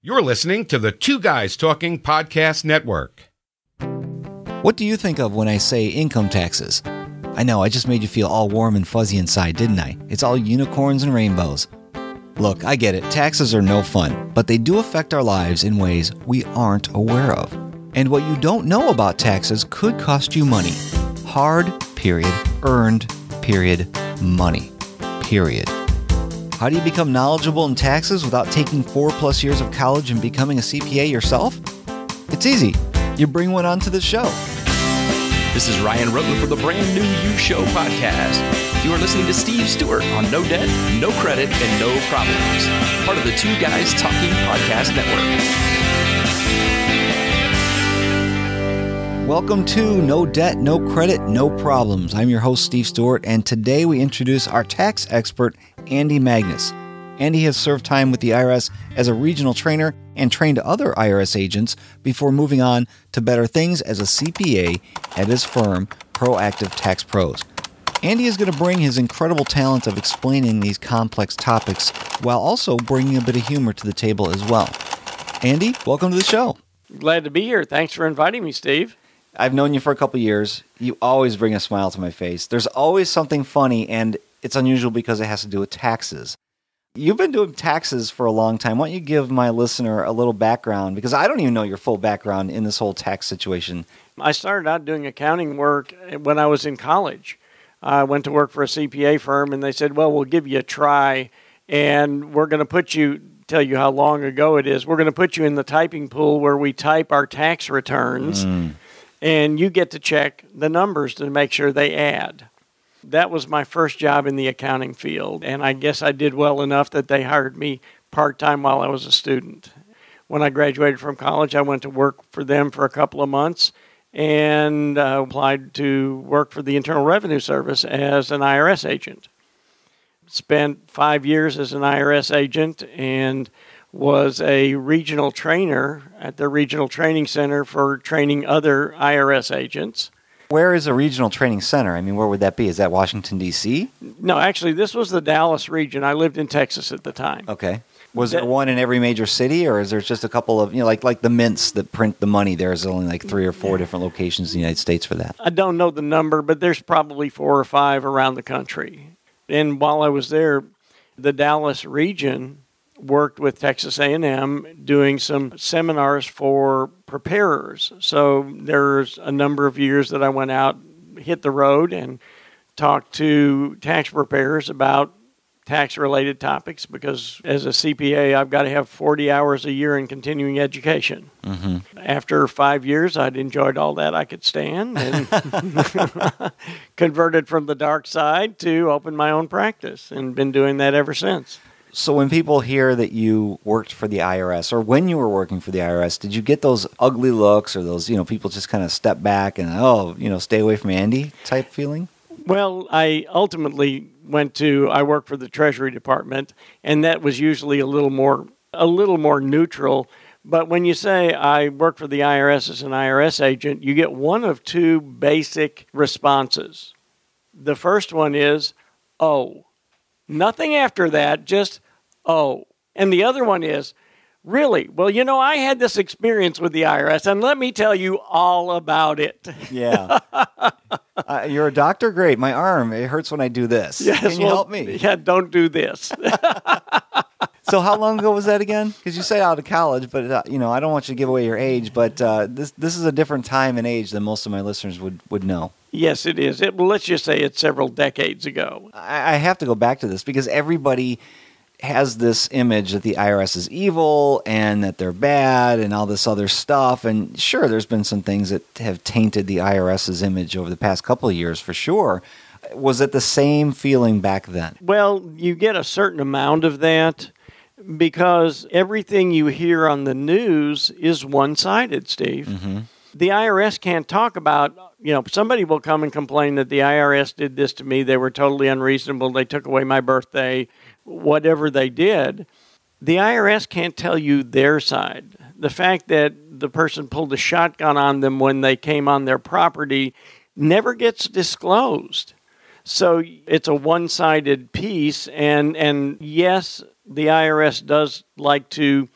You're listening to the Two Guys Talking Podcast Network. What do you think of when I say income taxes? I know, I just made you feel all warm and fuzzy inside, didn't I? It's all unicorns and rainbows. Look, I get it. Taxes are no fun, but they do affect our lives in ways we aren't aware of. And what you don't know about taxes could cost you money. Hard, period, earned, period, money, period. How do you become knowledgeable in taxes without taking 4 plus years of college and becoming a CPA yourself? It's easy. You bring one onto the show. This is Ryan Rutland for the brand new You Show podcast. You are listening to Steve Stewart on No Debt, No Credit, and No Problems, part of the Two Guys Talking Podcast Network. Welcome to No Debt, No Credit, No Problems. I'm your host, Steve Stewart, and today we introduce our tax expert, Andy Magnus. Andy has served time with the IRS as a regional trainer and trained other IRS agents before moving on to better things as a CPA at his firm, Proactive Tax Pros. Andy is going to bring his incredible talent of explaining these complex topics while also bringing a bit of humor to the table as well. Andy, welcome to the show. Glad to be here. Thanks for inviting me, Steve. I've known you for a couple years. You always bring a smile to my face. There's always something funny and it's unusual because it has to do with taxes. You've been doing taxes for a long time. Why don't you give my listener a little background because I don't even know your full background in this whole tax situation. I started out doing accounting work when I was in college. I went to work for a CPA firm and they said, "Well, we'll give you a try and we're going to put you tell you how long ago it is. We're going to put you in the typing pool where we type our tax returns." Mm and you get to check the numbers to make sure they add. That was my first job in the accounting field, and I guess I did well enough that they hired me part-time while I was a student. When I graduated from college, I went to work for them for a couple of months and uh, applied to work for the Internal Revenue Service as an IRS agent. Spent 5 years as an IRS agent and was a regional trainer at the Regional Training Center for training other IRS agents. Where is a regional training center? I mean, where would that be? Is that Washington D.C.? No, actually this was the Dallas region. I lived in Texas at the time. Okay. Was that, there one in every major city or is there just a couple of, you know, like like the mints that print the money there's only like 3 or 4 yeah. different locations in the United States for that? I don't know the number, but there's probably 4 or 5 around the country. And while I was there, the Dallas region worked with Texas A&M doing some seminars for preparers. So there's a number of years that I went out, hit the road and talked to tax preparers about tax related topics because as a CPA I've got to have 40 hours a year in continuing education. Mhm. Mm After 5 years I'd enjoyed all that I could stand and converted from the dark side to open my own practice and been doing that ever since. So when people hear that you worked for the IRS or when you were working for the IRS, did you get those ugly looks or those, you know, people just kind of step back and oh, you know, stay away from Andy type feeling? Well, I ultimately went to I worked for the Treasury Department and that was usually a little more a little more neutral. But when you say I work for the IRS as an IRS agent, you get one of two basic responses. The first one is, "Oh, Nothing after that, just, oh. And the other one is, really? Well, you know, I had this experience with the IRS, and let me tell you all about it. yeah. Uh, you're a doctor? Great. My arm, it hurts when I do this. Yes, Can you well, help me? Yeah, don't do this. so how long ago was that again? Because you say out of college, but uh, you know I don't want you to give away your age, but uh, this this is a different time and age than most of my listeners would would know. Yes, it is. It, well, let's just say it's several decades ago. I, I have to go back to this because everybody has this image that the IRS is evil and that they're bad and all this other stuff and sure there's been some things that have tainted the IRS's image over the past couple of years for sure was it the same feeling back then well you get a certain amount of that because everything you hear on the news is one-sided, Steve. Mm -hmm. The IRS can't talk about, you know, somebody will come and complain that the IRS did this to me, they were totally unreasonable, they took away my birthday, whatever they did. The IRS can't tell you their side. The fact that the person pulled a shotgun on them when they came on their property never gets disclosed. So it's a one-sided piece and and yes, the IRS does like to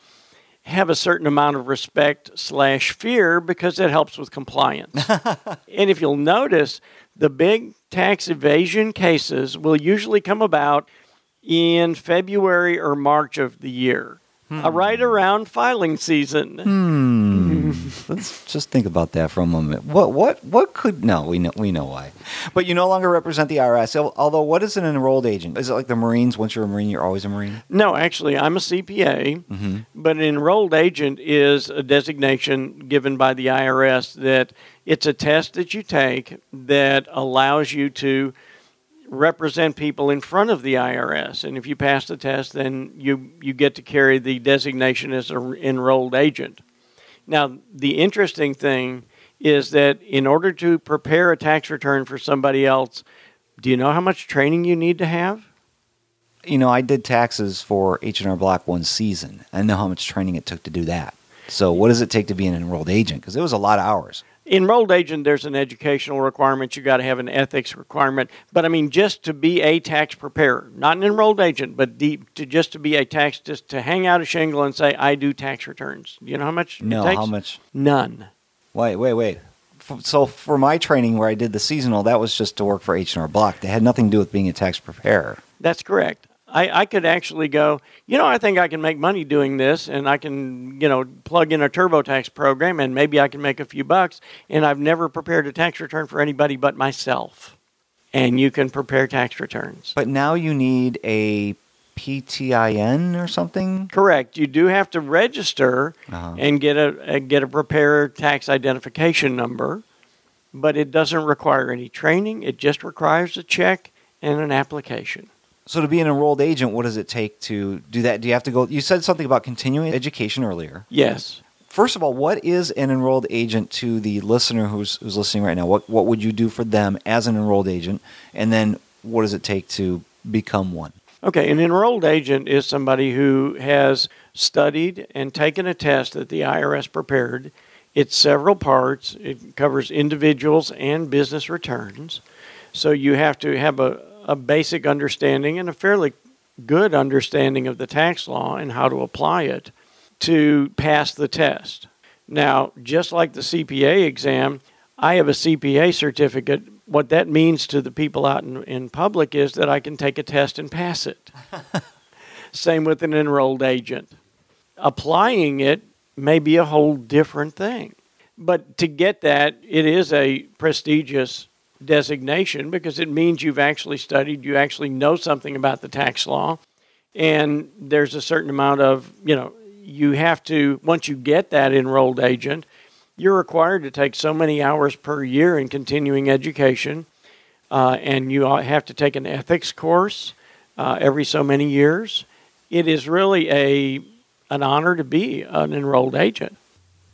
have a certain amount of respect slash fear because it helps with compliance. and if you'll notice, the big tax evasion cases will usually come about in February or March of the year mm. a right around filing season. Let's just think about that for a moment. What what what could no, we know we know why. But you no longer represent the IRS. Although what is an enrolled agent? Is it like the Marines once you're a Marine you're always a Marine? No, actually I'm a CPA, mm -hmm. but an enrolled agent is a designation given by the IRS that it's a test that you take that allows you to represent people in front of the IRS and if you pass the test then you you get to carry the designation as an enrolled agent. Now the interesting thing is that in order to prepare a tax return for somebody else, do you know how much training you need to have? You know, I did taxes for H&R Block one season. I know how much training it took to do that. So what does it take to be an enrolled agent because it was a lot of hours enrolled agent, there's an educational requirement. you got to have an ethics requirement. But, I mean, just to be a tax preparer, not an enrolled agent, but deep to just to be a tax, just to hang out a shingle and say, I do tax returns. You know how much no, how much? None. Wait, wait, wait. F so for my training where I did the seasonal, that was just to work for H&R Block. That had nothing to do with being a tax preparer. That's correct. I, I could actually go, you know, I think I can make money doing this and I can, you know, plug in a TurboTax program and maybe I can make a few bucks. And I've never prepared a tax return for anybody but myself. And you can prepare tax returns. But now you need a PTIN or something? Correct. You do have to register uh -huh. and get a, a get a preparer tax identification number, but it doesn't require any training. It just requires a check and an application. So to be an enrolled agent, what does it take to do that? Do you have to go you said something about continuing education earlier? Yes. First of all, what is an enrolled agent to the listener who's who's listening right now? What what would you do for them as an enrolled agent? And then what does it take to become one? Okay, an enrolled agent is somebody who has studied and taken a test that the IRS prepared. It's several parts. It covers individuals and business returns. So you have to have a a basic understanding and a fairly good understanding of the tax law and how to apply it to pass the test. Now, just like the CPA exam, I have a CPA certificate. What that means to the people out in, in public is that I can take a test and pass it. Same with an enrolled agent. Applying it may be a whole different thing. But to get that, it is a prestigious designation because it means you've actually studied, you actually know something about the tax law. And there's a certain amount of, you know, you have to, once you get that enrolled agent, you're required to take so many hours per year in continuing education. Uh, and you have to take an ethics course uh, every so many years. It is really a, an honor to be an enrolled agent.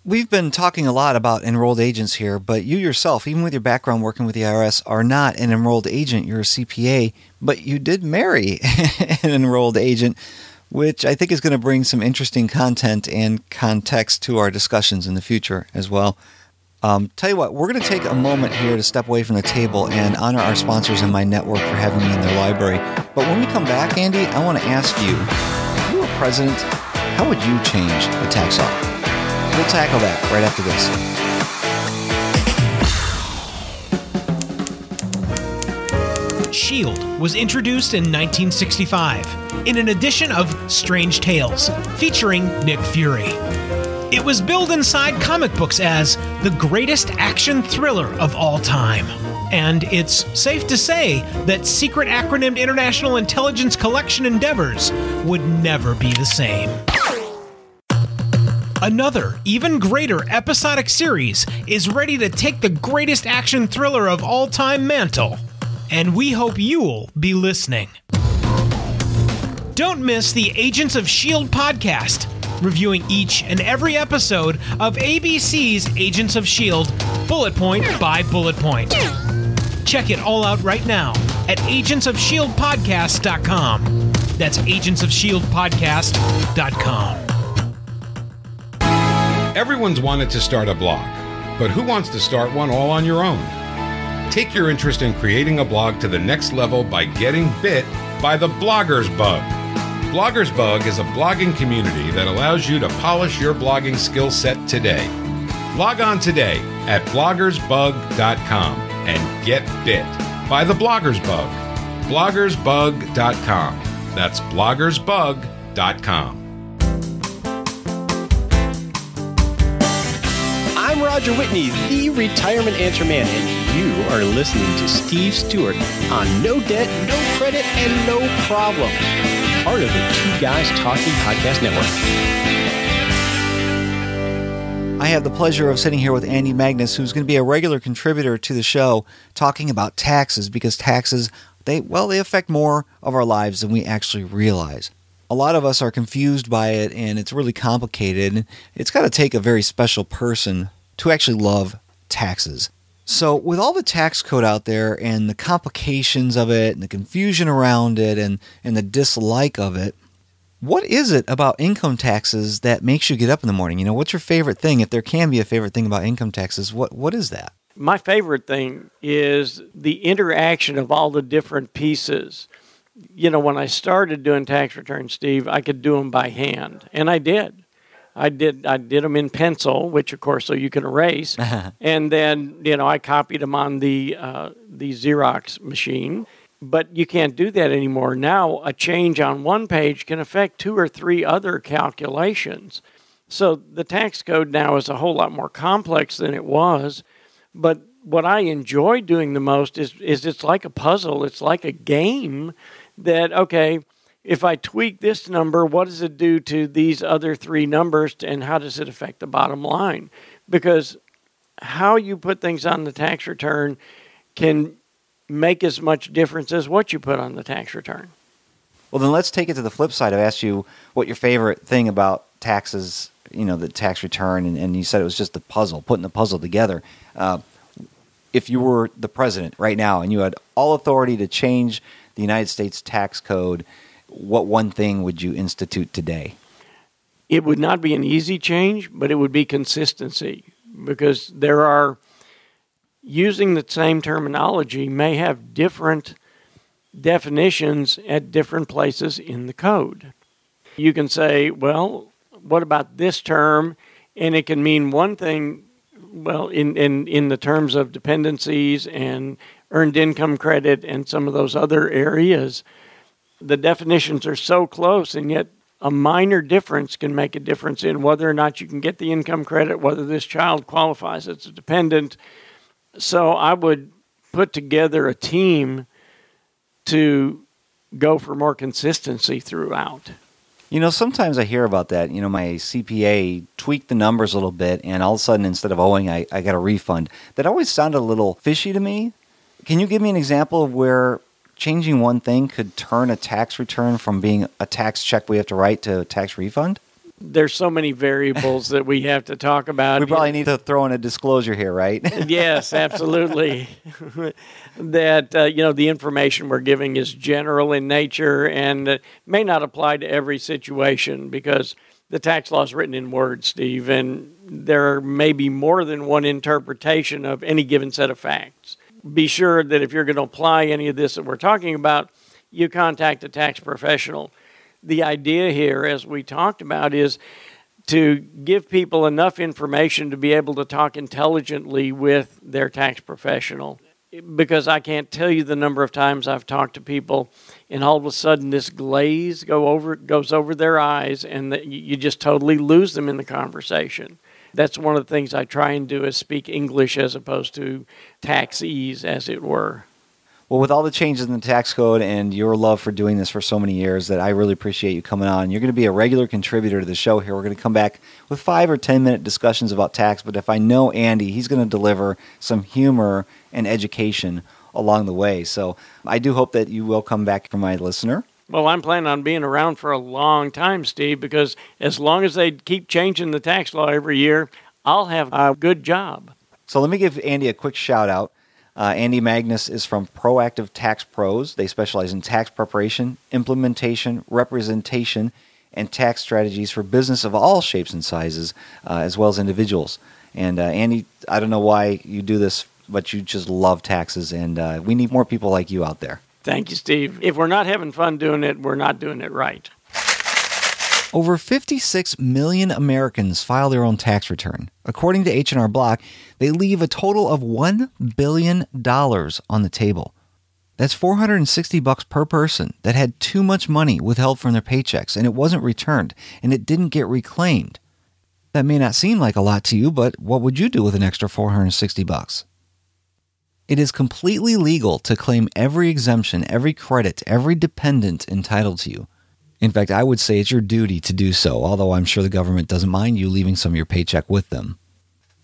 We've been talking a lot about enrolled agents here, but you yourself, even with your background working with the IRS, are not an enrolled agent. You're a CPA, but you did marry an enrolled agent, which I think is going to bring some interesting content and context to our discussions in the future as well. Um, tell you what, we're going to take a moment here to step away from the table and honor our sponsors and my network for having me in their library. But when we come back, Andy, I want to ask you, if you were president, how would you change the tax law? We'll tackle that right after this. SHIELD was introduced in 1965 in an edition of Strange Tales featuring Nick Fury. It was billed inside comic books as the greatest action thriller of all time. And it's safe to say that secret acronymed international intelligence collection endeavors would never be the same. Another, even greater episodic series is ready to take the greatest action thriller of all time mantle. And we hope you'll be listening. Don't miss the Agents of S.H.I.E.L.D. podcast, reviewing each and every episode of ABC's Agents of S.H.I.E.L.D. bullet point by bullet point. Check it all out right now at agentsofshieldpodcast.com. That's agentsofshieldpodcast.com. Everyone's wanted to start a blog, but who wants to start one all on your own? Take your interest in creating a blog to the next level by getting bit by the blogger's bug. Blogger's Bug is a blogging community that allows you to polish your blogging skill set today. Log on today at bloggersbug.com and get bit by the Blogger's Bug. bloggersbug.com. That's bloggersbug.com. Roger Whitney, the retirement answer man, and you are listening to Steve Stewart on No Debt, No Credit, and No Problem, part of the Two Guys Talking Podcast Network. I have the pleasure of sitting here with Andy Magnus, who's going to be a regular contributor to the show, talking about taxes because taxes, they well, they affect more of our lives than we actually realize a lot of us are confused by it and it's really complicated. It's got to take a very special person to actually love taxes. So, with all the tax code out there and the complications of it and the confusion around it and and the dislike of it, what is it about income taxes that makes you get up in the morning? You know, what's your favorite thing if there can be a favorite thing about income taxes? What what is that? My favorite thing is the interaction of all the different pieces. You know, when I started doing tax returns, Steve, I could do them by hand, and I did. I did I did them in pencil, which of course so you can erase, and then you know I copied them on the uh, the Xerox machine. But you can't do that anymore. Now a change on one page can affect two or three other calculations. So the tax code now is a whole lot more complex than it was. But what I enjoy doing the most is is it's like a puzzle. It's like a game that okay if I tweak this number, what does it do to these other three numbers and how does it affect the bottom line? Because how you put things on the tax return can make as much difference as what you put on the tax return. Well, then let's take it to the flip side. I've asked you what your favorite thing about taxes, you know, the tax return, and, and you said it was just the puzzle, putting the puzzle together. Uh, if you were the president right now and you had all authority to change the United States tax code – what one thing would you institute today? It would not be an easy change, but it would be consistency because there are using the same terminology may have different definitions at different places in the code. You can say, well, what about this term? And it can mean one thing well in in in the terms of dependencies and earned income credit and some of those other areas the definitions are so close and yet a minor difference can make a difference in whether or not you can get the income credit, whether this child qualifies as a dependent. So I would put together a team to go for more consistency throughout. You know, sometimes I hear about that. You know, my CPA tweaked the numbers a little bit, and all of a sudden, instead of owing, I, I got a refund. That always sounded a little fishy to me. Can you give me an example of where changing one thing could turn a tax return from being a tax check we have to write to a tax refund? There's so many variables that we have to talk about. We probably need to throw in a disclosure here, right? yes, absolutely. that uh, you know the information we're giving is general in nature and uh, may not apply to every situation because the tax law is written in words, Steve, and there may be more than one interpretation of any given set of facts be sure that if you're going to apply any of this that we're talking about, you contact a tax professional. The idea here, as we talked about, is to give people enough information to be able to talk intelligently with their tax professional. Because I can't tell you the number of times I've talked to people and all of a sudden this glaze go over goes over their eyes and that you just totally lose them in the conversation that's one of the things I try and do is speak English as opposed to taxis as it were. Well, with all the changes in the tax code and your love for doing this for so many years that I really appreciate you coming on. You're going to be a regular contributor to the show here. We're going to come back with 5 or 10 minute discussions about tax, but if I know Andy, he's going to deliver some humor and education along the way. So, I do hope that you will come back for my listener. Well, I'm planning on being around for a long time, Steve, because as long as they keep changing the tax law every year, I'll have a good job. So let me give Andy a quick shout out. Uh, Andy Magnus is from Proactive Tax Pros. They specialize in tax preparation, implementation, representation, and tax strategies for business of all shapes and sizes, uh, as well as individuals. And uh, Andy, I don't know why you do this, but you just love taxes, and uh, we need more people like you out there. Thank you, Steve. If we're not having fun doing it, we're not doing it right. Over 56 million Americans file their own tax return. According to H&R Block, they leave a total of 1 billion dollars on the table. That's 460 bucks per person that had too much money withheld from their paychecks and it wasn't returned and it didn't get reclaimed. That may not seem like a lot to you, but what would you do with an extra 460 bucks? It is completely legal to claim every exemption, every credit, every dependent entitled to you. In fact, I would say it's your duty to do so, although I'm sure the government doesn't mind you leaving some of your paycheck with them.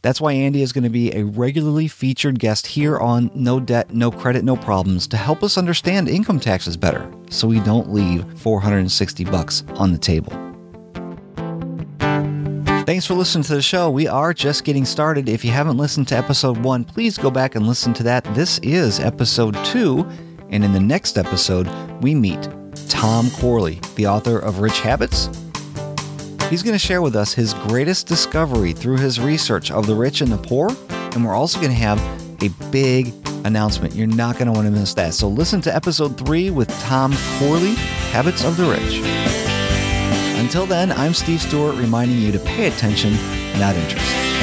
That's why Andy is going to be a regularly featured guest here on No Debt, No Credit, No Problems to help us understand income taxes better so we don't leave 460 bucks on the table. Thanks for listening to the show. We are just getting started. If you haven't listened to episode 1, please go back and listen to that. This is episode 2, and in the next episode, we meet Tom Corley, the author of Rich Habits. He's going to share with us his greatest discovery through his research of the rich and the poor, and we're also going to have a big announcement. You're not going to want to miss that. So listen to episode 3 with Tom Corley, Habits of the Rich. Until then, I'm Steve Stewart reminding you to pay attention, not interest.